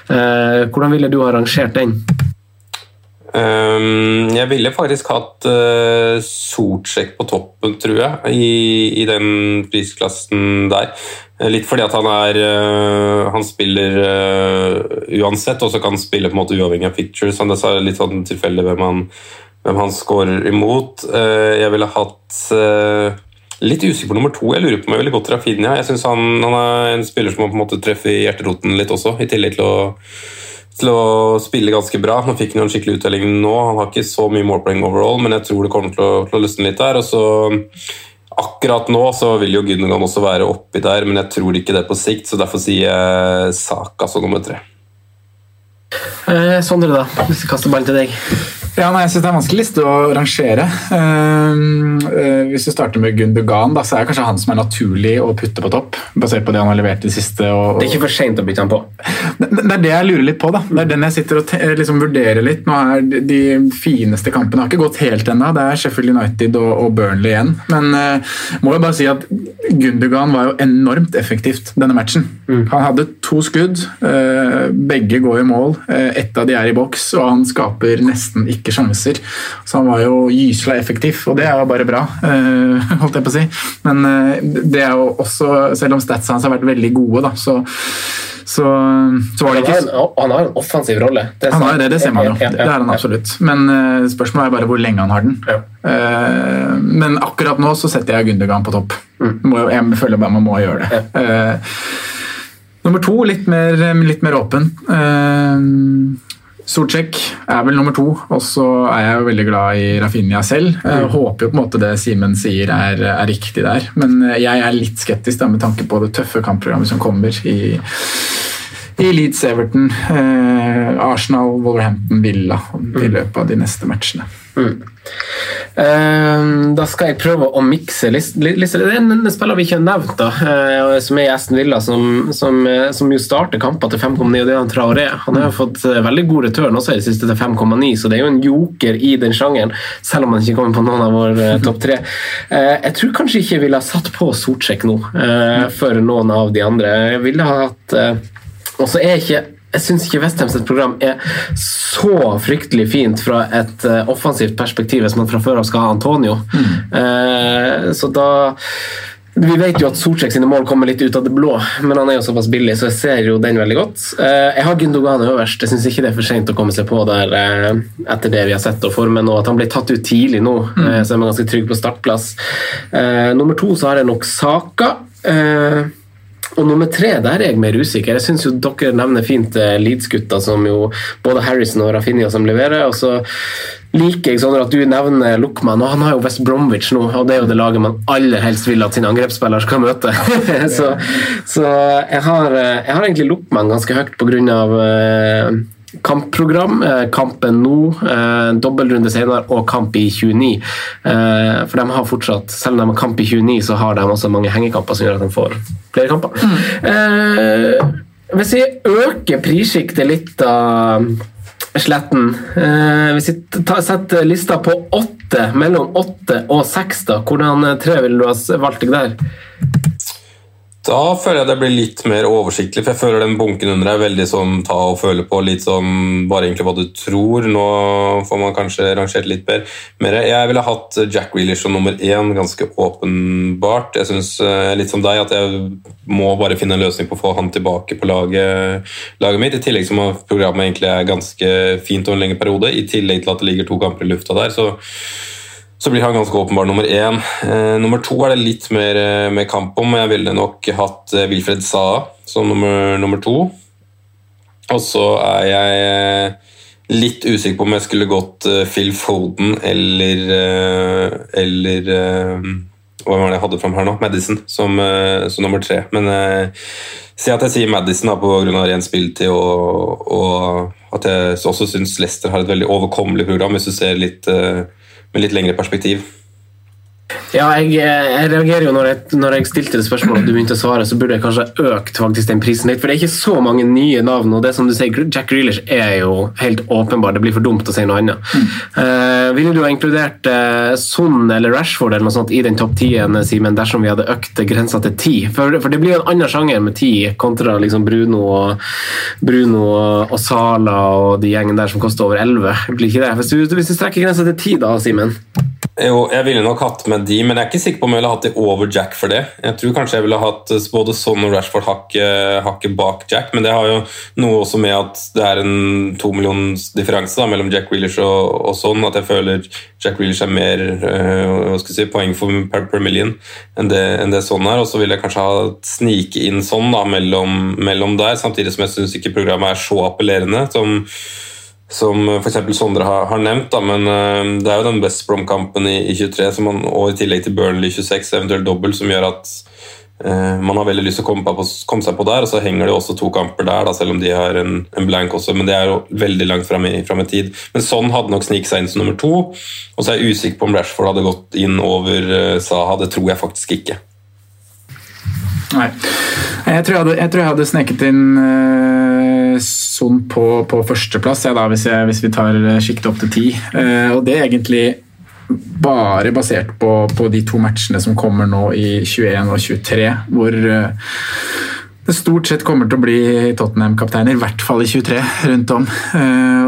Eh, hvordan ville du ha rangert den? Um, jeg ville faktisk hatt uh, Sortsjekk på toppen, tror jeg, i, i, den prisklassen der. Litt fordi at han er uh, Han spiller uh, uansett, og så kan han spille på en måte uavhengig av pictures. Han, det er litt sånn tilfeldig hvem han, hvem han scorer imot. jeg ville hatt Litt usikker på nummer to. Jeg lurer på jeg ville gått Rafinha. Jeg synes han, han, er en spiller som på en måte treffe i hjerteroten litt også, i tillegg til å, til å spille ganske bra. Han fikk en skikkelig uttelling nå. Han har ikke så mye målpoeng overall, men jeg tror det kommer til å, til å løsne litt der. og så Akkurat nå så vil jo Gundogan også være oppi der, men jeg tror ikke det på sikt, så derfor sier jeg Saka som nummer tre. Eh, Sondre, da? Hvis vi kaster ballen til deg. Ja, nei, jeg synes Det er en vanskelig liste å rangere. Uh, uh, hvis du starter med Gundogan, da, så er det kanskje han som er naturlig å putte på topp. basert på Det han har levert det siste. Og, og... Det er ikke for seint å bytte han på? Det, det, er det jeg lurer litt på. da. Det er den jeg sitter og liksom vurderer litt. Nå er De fineste kampene har ikke gått helt ennå. Det er Sheffield United og, og Burnley igjen. Men uh, må jo bare si at Gundogan var jo enormt effektivt denne matchen. Mm. Han hadde to skudd. begge går i mål. ett av de er i boks, og han skaper nesten ikke ikke sjanser. Så han var jo gysla effektiv, og det er jo bare bra, uh, holdt jeg på å si. Men uh, det er jo også, selv om statsa hans har vært veldig gode, da, så så, så var det ikke han, har, han har en offensiv rolle. Det han har det, det ser man jo. Det er han absolutt. Men uh, spørsmålet er bare hvor lenge han har den. Ja. Uh, men akkurat nå så setter jeg Gundergan på topp. Mm. jeg føler bare man må gjøre det. Ja. Uh, Nummer to, litt mer, litt mer åpen. Uh, Sortsjek er vel nummer to, og så er jeg jo veldig glad i Rafinha selv. Jeg Mm. håper jo på en måte det Simen sier er, er riktig der, men jeg er litt skeptisk da, med tanke på det tøffe kampprogrammet som kommer i, i Leeds, Everton, eh, Arsenal, Wolverhampton, Villa i løpet av de neste matchene. Mm. Uh, da skal jeg prøve å mikse list- li- lister. Det er en spiller vi ikke har nevnt, da, uh, som er i Aston Villa, som, som, uh, som jo starter kamper til 5,9, og det er han Traoré. Han har jo fått veldig god return også i det siste til 5,9, så det er jo en joker i den sjangeren, selv om han ikke kommer på noen av våre topp tre. Jeg tror kanskje ikke jeg ville ha satt på Sortsjekk nå, eh, for noen av de andre. Jeg ville ha hatt Og så er ikke jeg syns ikke Westhams program er så fryktelig fint fra et uh, offensivt perspektiv hvis man fra før av skal ha Antonio. Eh, så da Vi vet jo at Sorcek sine mål kommer litt ut av det blå, men han er jo såpass billig, så jeg ser jo den veldig godt. Eh, jeg har Gundogan øverst. Jeg syns ikke det er for seint å komme seg på der etter det vi har sett og formen, og at han ble tatt ut tidlig nå, eh, så er man ganske trygg på startplass. Nummer to så har jeg nok Saka. Og nummer tre, der er jeg mer usikker. Jeg syns dere nevner fint eh, Leeds-gutta, som jo både Harrison og Rafinha som leverer. Og så liker jeg sånn at du nevner Luckman, og han har jo West Bromwich nå. Og det er jo det laget man aller helst vil at sin angrepsspiller skal møte. så så jeg, har, eh, jeg har egentlig Luckman ganske høyt på grunn av eh, kampprogram. eh, Kampen nå, eh, dobbeltrunde senere og kamp i 29. Eh, For de har fortsatt, selv om de har kamp i 29, så har de også mange hengekamper som gjør at de får flere kamper. Mm. Hvis vi øker prissjiktet litt av Sletten Hvis vi setter lista på åtte, mellom åtte og seks, da, hvordan tre ville du ha valgt deg der? Da føler jeg det blir litt mer oversiktlig, for jeg føler den bunken under er veldig sånn ta og føle på, litt sånn bare egentlig hva du tror. Nå får man kanskje rangert litt mer. Jeg ville hatt Jack Reelish som nummer én, ganske åpenbart. Jeg syns litt som deg at jeg må bare finne en løsning på å få han tilbake på laget, laget mitt. I tillegg som programmet egentlig er ganske fint over en lengre periode, i tillegg til at det ligger to kamper i lufta der. så så blir han ganske åpenbar nummer én. Eh, nummer to er det litt mer, eh, mer kamp om. Jeg ville nok hatt eh, Wilfred Saa som nummer, nummer to. Og så er jeg eh, litt usikker på om jeg skulle gått Phil Foden eller Eller Hva var det jeg hadde fram her nå? Madison som, som nummer tre. Men eh, si at jeg sier Madison da, av ren spilletid og, og at jeg også syns Leicester har et veldig overkommelig program, hvis du ser litt eh, med litt lengre perspektiv. Ja, jeg, jeg reagerer jo når jeg, når jeg stilte det spørsmålet og du begynte å svare, så burde jeg kanskje økt faktisk den prisen litt. For det er ikke så mange nye navn, og det som du sier, Jack Grealish er jo helt åpenbar. Det blir for dumt å si noe annet. Eh, ville du ha inkludert uh, Son eller Rashford eller noe sånt i den topp tien, Simen, dersom vi hadde økt grensa til ti? For, for det blir jo en annen sjanger med ti kontra liksom Bruno og Bruno og, og Sala og de gjengen der som koster over elleve. Hvis du, hvis du strekker grensa til ti, da, Simen? Jo, jeg ville nok hatt med de, men jeg er ikke sikker på om jeg ville hatt de over Jack for det. Jeg tror kanskje jeg ville hatt både Son og Rashford hakket hakke bak Jack, men det har jo noe også med at det er en to millions differanse da, mellom Jack Grealish og, og Son, at jeg føler Jack Grealish er mer øh, si, poeng for per, per million enn det, enn det Son er, og så vil jeg kanskje ha snike inn Son da, mellom, mellom der, samtidig som jeg syns ikke programmet er så appellerende. som som f.eks. Sondre har, har nevnt, da, men uh, det er jo den West Brom-kampen i, i 23 som man, og i tillegg til Burnley 26, eventuelt dobbelt, som gjør at uh, man har veldig lyst til å komme, på, komme, seg på der. og Så henger det jo også to kamper der, da, selv om de har en, en blank også, men det er jo veldig langt fram i, fram i tid. Men sånn hadde nok sniket seg inn som nummer to. Og så er jeg usikker på om Rashford hadde gått inn over uh, Saha. Det tror jeg faktisk ikke. Nei. Jeg tror jeg hadde, jeg tror jeg hadde sneket inn uh, Son på, på førsteplass, ja, da, hvis, jeg, hvis, vi tar sjiktet opp til ti. Uh, og det er egentlig bare basert på, på, de to matchene som kommer nå i 21 og 23, hvor uh, det stort sett kommer til å bli Tottenham-kapteiner, i hvert fall i 23 rundt om.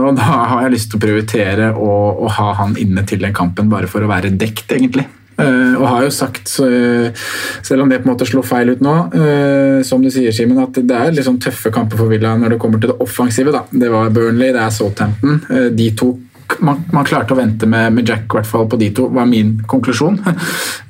og da har jeg lyst til å prioritere å, å ha han inne til den kampen, bare for å være dekt, egentlig. Uh, og har jo sagt, uh, selv om det på en måte slår feil ut nå, uh, som du sier, Simen, at det er liksom tøffe kamper for Villa når det kommer til det offensive. Da. Det var Burnley, det er Southampton. de to man, man, klarte å vente med, med Jack, hvert fall på de to, var min konklusjon.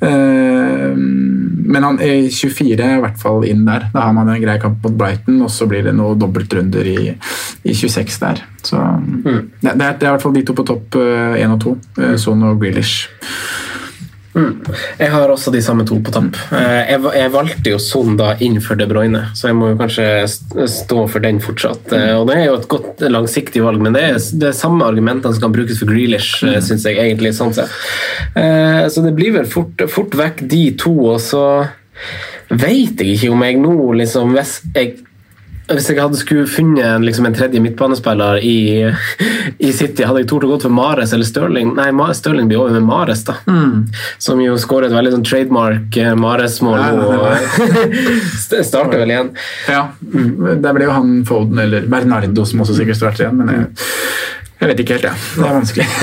Eh, men han er 24 er i hvert fall inn der. Da har man en grei kamp mot Brighton, og så blir det noen dobbeltrunder i, i 26 der. Så det, det, er, det er i hvert fall de to på topp, én og to. eh, Son og Grealish. Mm. Jeg har også de samme to på topp. Eh, Jeg, jeg valgte jo Son da innenfor for De Bruyne, så jeg må jo kanskje stå for den fortsatt. Eh, Og Det er jo et godt langsiktig valg, men det er er samme argumentene som kan brukes for Grealish, mm. syns jeg egentlig. sånn sett. Eh, Så det blir vel fort, fort vekk de to, og så vet jeg ikke om jeg nå liksom Hvis jeg hvis jeg hadde skulle funnet liksom, en tredje midtbanespiller i, i City, hadde jeg tort å gå for Mares eller Stirling? Nei, Stirling blir over med Mares, da. Som jo skårer et veldig sånn trademark eh, Mares-mål og Starter vel igjen. Ja, der ble jo han Foden eller Bernardo som også sikkert starter igjen, men jeg, jeg vet ikke helt, jeg. Det er vanskelig.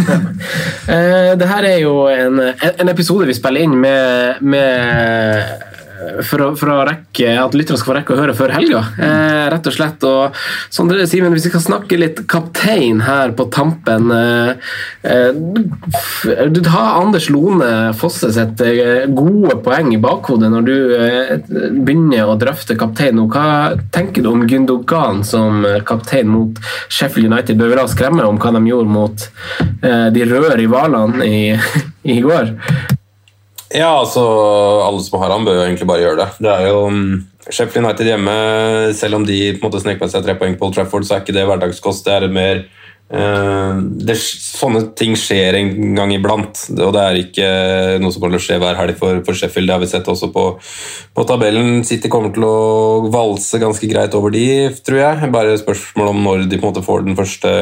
Eh, det her er jo en, en episode vi spiller inn med, med for, å, for å rekke, at lytterne skal få rekke å høre før helga, eh, rett og slett. Og Sondre Simen, hvis vi skal snakke litt kaptein her på tampen eh, eh, Du har Anders Lone Fosse sitt eh, gode poeng i bakhodet når du eh, begynner å drøfte kaptein nå. Hva tenker du om Gundogan som eh, kaptein mot Sheffield United? Bør vi oss skremme om hva de gjorde mot eh, de røde rivalene i, i går? Ja, altså alle som har han, bør jo egentlig bare gjøre det. Det er jo mm, Sheffield United hjemme, selv om de på en måte snek med seg tre poeng på Old Trafford, så er ikke det hverdagskost. Det er mer Uh, det, Sånne ting skjer en gang iblant, og det er ikke noe som kommer til å skje hver helg for, for Sheffield. Det har vi sett også på, på tabellen. City kommer til å valse ganske greit over de, tror jeg. Bare spørsmål om når de på en måte får den første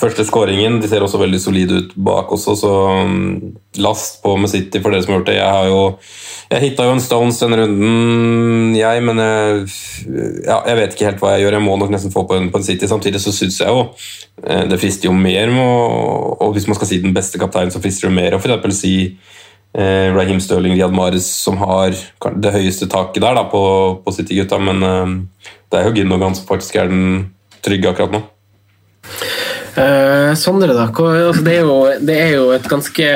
Første skåringen. De ser også veldig solide ut bak også, så um, last på med City for dere som har gjort det. Jeg har jo jeg hitta jo en Stones denne runden, jeg, men jeg, ja, jeg vet ikke helt hva jeg gjør. Jeg må nok nesten få på en, på en City. Samtidig så syns jeg jo eh, det frister jo mer å Og hvis man skal si den beste kapteinen, så frister det mer å f.eks. si eh, Raheem Sterling, Riyad Mares, som har det høyeste taket der da, på, på City-gutta, men eh, det er jo Gundogan som faktisk er den trygge akkurat nå. Eh, Sondre, da. Altså, det, er jo, det er jo et ganske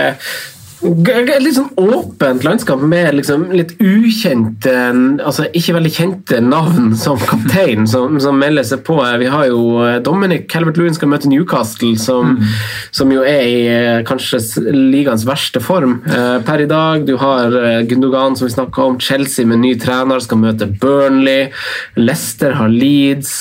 litt sånn åpent landskap med liksom litt ukjente, altså ikke veldig kjente navn som kaptein som, som melder seg på. Vi har jo eh, Dominic Calvert-Lewin skal møte Newcastle, som, som jo er i eh, kanskje ligaens verste form per i dag. Du har Gundogan, som vi snakka om. Chelsea med ny trener skal møte Burnley. Leicester har Leeds.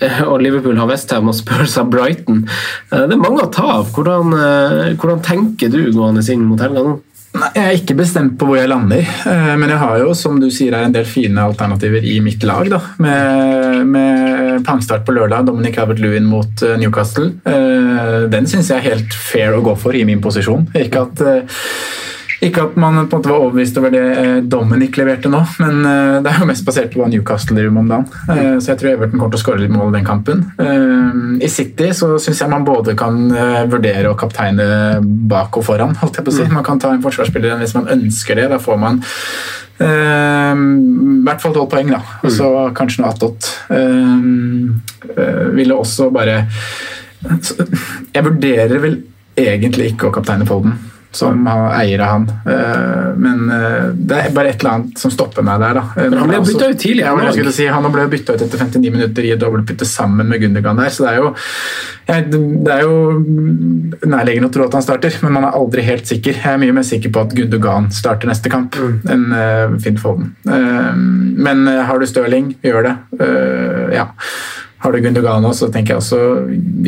og Liverpool har Westham og Spurs har Brighton. Eh, Det er mange å ta av. Hvordan, eh, hvordan tenker du gående inn mot helga nå? Jeg er ikke bestemt på hvor jeg lander, eh, men jeg har jo som du sier, er en del fine alternativer i mitt lag. da, Med, med pangstart på lørdag, Dominic Albert Lewin mot Newcastle. Den syns jeg er helt fair å gå for i min posisjon. Ikke at ikke at man på en måte var overbevist over det eh, Dominic leverte nå, men eh, det er jo mest basert på hva Newcastle driver om dagen. Eh, Så jeg tror Everton kommer til å skåre litt mål i den kampen. I City så syns jeg man både kan vurdere å kapteine bak og foran. holdt jeg på å si. Man kan ta en forsvarsspiller hvis man ønsker det. Da får man Uh, i hvert fall tolv poeng, da. Og så kanskje noe attåt. Uh, uh, ville også bare Jeg vurderer vel egentlig ikke å kapteine Folden som har eier av han. Eh, Men eh, det er bare et eller annet som stopper meg der. da. Eh, Men han ble bytta byttet ut tidlig, han også. si, han ble bytta ut etter 59 minutter i et dobbeltbytte sammen med Gundergan der. så det er jo det er jo nærliggende å tro at han starter, men man er aldri helt sikker. Jeg er mye mer sikker på at Gundogan starter neste kamp enn uh, Finn Foden. Men har du Stirling, gjør det. Ja. Har du Gundogan også, så tenker jeg også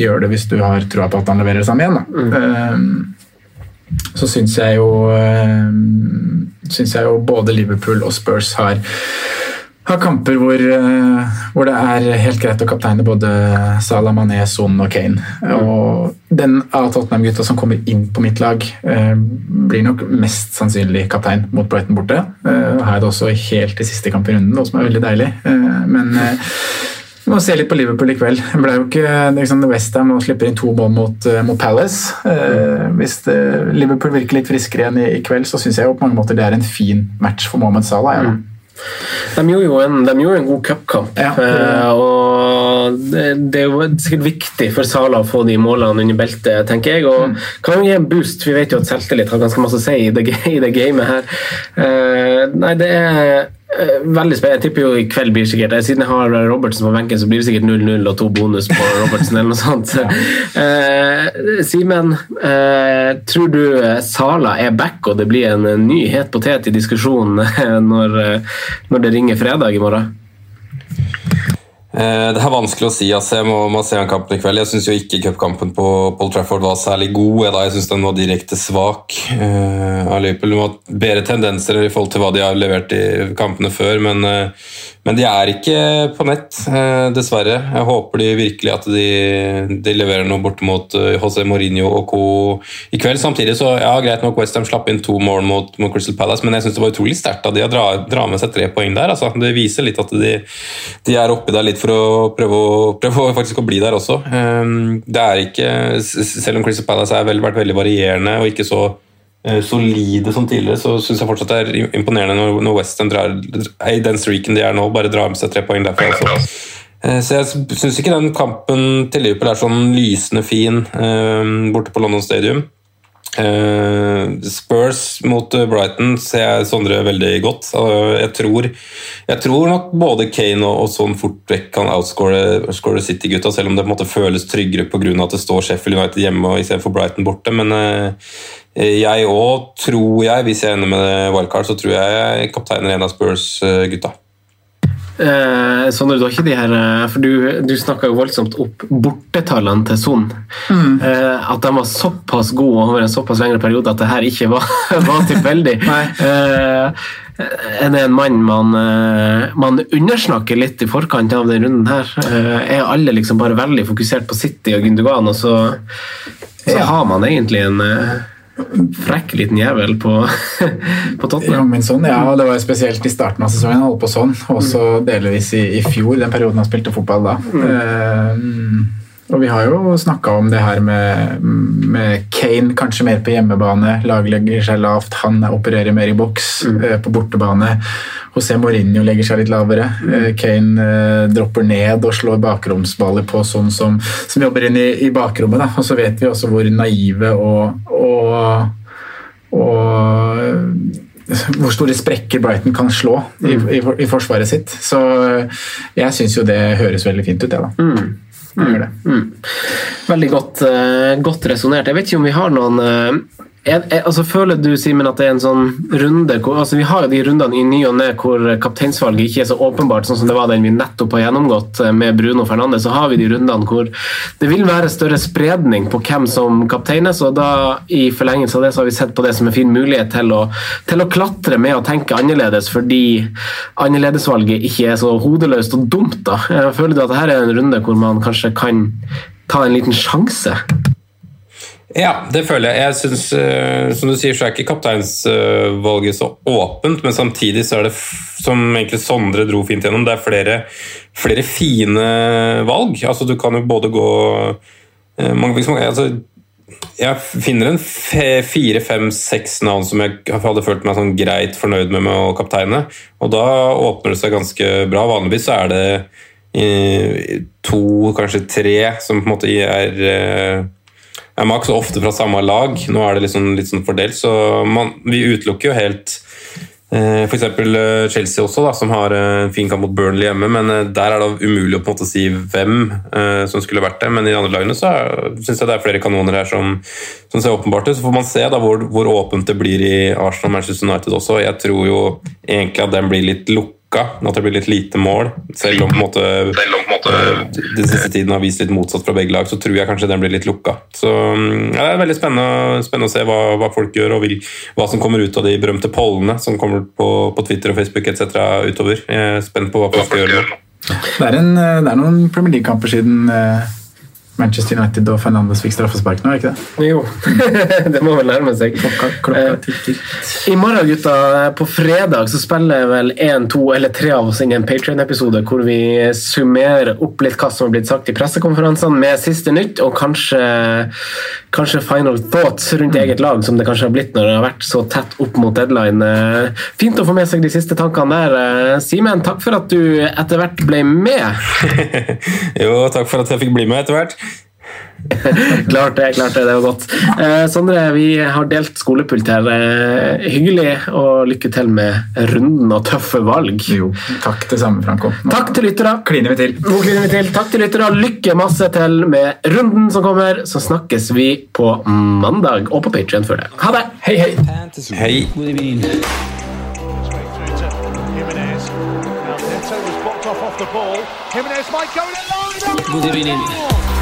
gjør det hvis du har troa på at han leverer det samme igjen. Da. Eh, så syns jeg jo eh, syns jeg jo både Liverpool og Spurs har har kamper hvor, eh, hvor det er helt greit å kapteine både Salah, Mané, Son og Kane. Og den av Tottenham-gutta som kommer inn på mitt lag, eh, blir nok mest sannsynlig kaptein mot Brighton borte. Har jeg det også helt i siste kamp i runden, noe som er veldig deilig. Men vi må se litt på Liverpool i kveld. Det ble jo ikke liksom, Westham og slipper inn to mål mot, eh, mot Palace. Eh, hvis det, Liverpool virker litt friskere igjen i, i kveld, så syns jeg jo på mange måter det er en fin match for Mohammed Salah. Ja. De gjorde jo en, de gjorde en god cupkamp. Ja. Eh, og det, det er jo sikkert viktig for Sala å få de målene under beltet, tenker jeg. Og kan jo gi en boost. Vi vet jo at selvtillit har ganske masse å si i det, i det gamet her. Eh, nei, det er eh, veldig spennende. Jeg tipper jo i kveld blir det sikkert eh, Siden jeg har Robertsen på benken, så blir det sikkert 0-0 og to bonus på Robertsen eller noe sånt. Eh, Simen, eh, tror du Sala er back og det blir en ny het potet i diskusjonen eh, når, eh, når det ringer fredag i morgen? Eh, Det er vanskelig å si. Altså. Jeg må, må se an kampen i kveld. Jeg syns ikke cupkampen på Paul Trafford var særlig god. Jeg, da. jeg syns den var direkte svak. Uh, Liverpool har bedre tendenser i forhold til hva de har levert i kampene før, men, eh, men de er ikke på nett, eh, dessverre. Jeg håper de virkelig at de, de leverer noe borte mot José Mourinho og co. i kveld. Samtidig så, ja, greit nok Westham slapp inn to mål mot, mot Crystal Palace, men jeg syns det var utrolig sterkt av de å dra, dra med seg tre poeng der. Altså. Det viser litt at de, de er oppi der litt for å prøve å, prøve faktisk å bli der også. Ehm, Det er ikke, Selv om Crystal Palace har vært veldig varierende og ikke så eh, solide som tidligere, så syns jeg fortsatt det er imponerende når, når Western drar i den streaken de er nå, bare drar med seg tre poeng derfra. også. Eh, Så jeg syns ikke den kampen til Liverpool er sånn lysende fin eh, borte på London Stadium. Eh, Spurs mot eh, Brighton ser jeg Sondre veldig godt. Eh, jeg, tror, jeg tror nok både Kane og, og sånn fort vekk kan outscore City-gutta, selv om det på en måte føles tryggere pga. at det står Sheffield United hjemme istedenfor Brighton borte. Men jeg òg tror jeg, hvis jeg ender med wildcard, så tror jeg kapteiner en av Spurs-gutta. Eh, Sondre, du har ikke de her eh, For du, du snakka jo voldsomt opp bortetallene til Son. Eh, at de var såpass gode over en såpass lengre periode at det her ikke var, var tilfeldig. eh, er det en mann man, eh, man undersnakker litt i forkant av denne runden her? Eh, er alle liksom bare veldig fokusert på City og Gundogan, og så, så har man egentlig en frekk liten jævel på, på Tottenham? Min son, ja, det var spesielt i starten av sesongen. Han holdt på sånn, og så delvis i, i fjor, den perioden han spilte fotball da. Eh, og vi har jo snakka om det her med, med Kane, kanskje mer på hjemmebane. Laget legger seg lavt, han opererer mer i boks eh, på bortebane. José Mourinho legger seg litt lavere. Eh, Kane eh, dropper ned og slår bakromsballer på sånn som, som jobber inn i, i bakrommet. Da. Og så vet vi også hvor naive og, og, og hvor store sprekker Brighton kan slå i, i, i forsvaret sitt. Så jeg syns jo det høres veldig fint ut, jeg, da. Mm. Det. Mm. Veldig godt, uh, godt resonnert. Jeg vet ikke om vi har noen er, er, altså, Føler du Simon, at det er en sånn runde hvor, altså, Vi har jo de rundene i ny og ne hvor kapteinsvalget ikke er så åpenbart, sånn som det var den vi nettopp har gjennomgått eh, med Bruno Fernandes. Så har vi de rundene hvor det vil være større spredning på hvem som kapteines. og da I forlengelse av det så har vi sett på det som en fin mulighet til å, til å klatre med å tenke annerledes, fordi annerledesvalget ikke er så hodeløst og dumt. da. Jeg føler du at dette er en runde hvor man kanskje kan ta en liten sjanse? Ja, det føler jeg. Jeg synes, uh, Som du sier, så er ikke kapteinsvalget så åpent, men samtidig så er det, som egentlig Sondre dro fint gjennom, det er flere, flere fine valg. Altså, du kan jo både gå mange, mange, altså, Jeg finner en fire, fem, seks navn som jeg hadde følt meg sånn greit fornøyd med med å kapteine, og da åpner det seg ganske bra. Vanligvis så er det to, kanskje tre, som på en måte er er maks ofte fra samme lag. Nå er det liksom litt sånn fordelt, så man, vi utelukker jo helt eh, f.eks. Chelsea også, da, som har en fin kamp mot Burnley hjemme. Men eh, der er det umulig å på en måte si hvem eh, som skulle vært det. Men i de andre lagene så syns jeg det er flere kanoner her som, som ser åpenbart ut. Så får man se da hvor, hvor åpent det blir i Arsenal og Manchester United også. Jeg tror jo egentlig at den blir litt lukka at det blir litt lite mål. Selv om på en måte, den siste tiden har vist litt motsatt fra begge lag, så tror jeg kanskje den blir litt lukka. Så ja, Det er veldig spennende, spennende å se hva, hva, folk gjør, og vil, hva som kommer ut av de berømte pollene som kommer på, på Twitter og Facebook etc. utover. Jeg er spent på hva folk skal gjøre nå. Det er, en, det er noen Premier League-kamper siden Manchester United og Fernandes fikk straffespark nå, er ikke det? Jo, det må vel nærme seg. Klokka, klokka tikker. I morgen, gutta, på fredag så spiller vel én, to eller tre av oss inn i en Patrion-episode hvor vi summerer opp litt hva som har blitt sagt i pressekonferansene med siste nytt, og kanskje kanskje final thoughts rundt eget lag, som det kanskje har blitt når det har vært så tett opp mot deadline. Eh, Fint å få med seg de siste tankene der. Eh, Simen, takk for at du etter hvert ble med. Jo, takk for at jeg fikk bli med etter hvert. klart det, klart det. Det var godt. Eh, Sondre, vi har delt skolepult her. Eh, hyggelig, og lykke til med runden og tøffe valg. Jo, takk det samme, Franco. Nå Takk til lyttere. kliner vi til. Nå kliner vi til. Takk til lyttere. Lykke masse til med runden som kommer. Så snakkes vi på mandag og på Patreon før det. Ha det! Hei, hei. Hei. Good evening.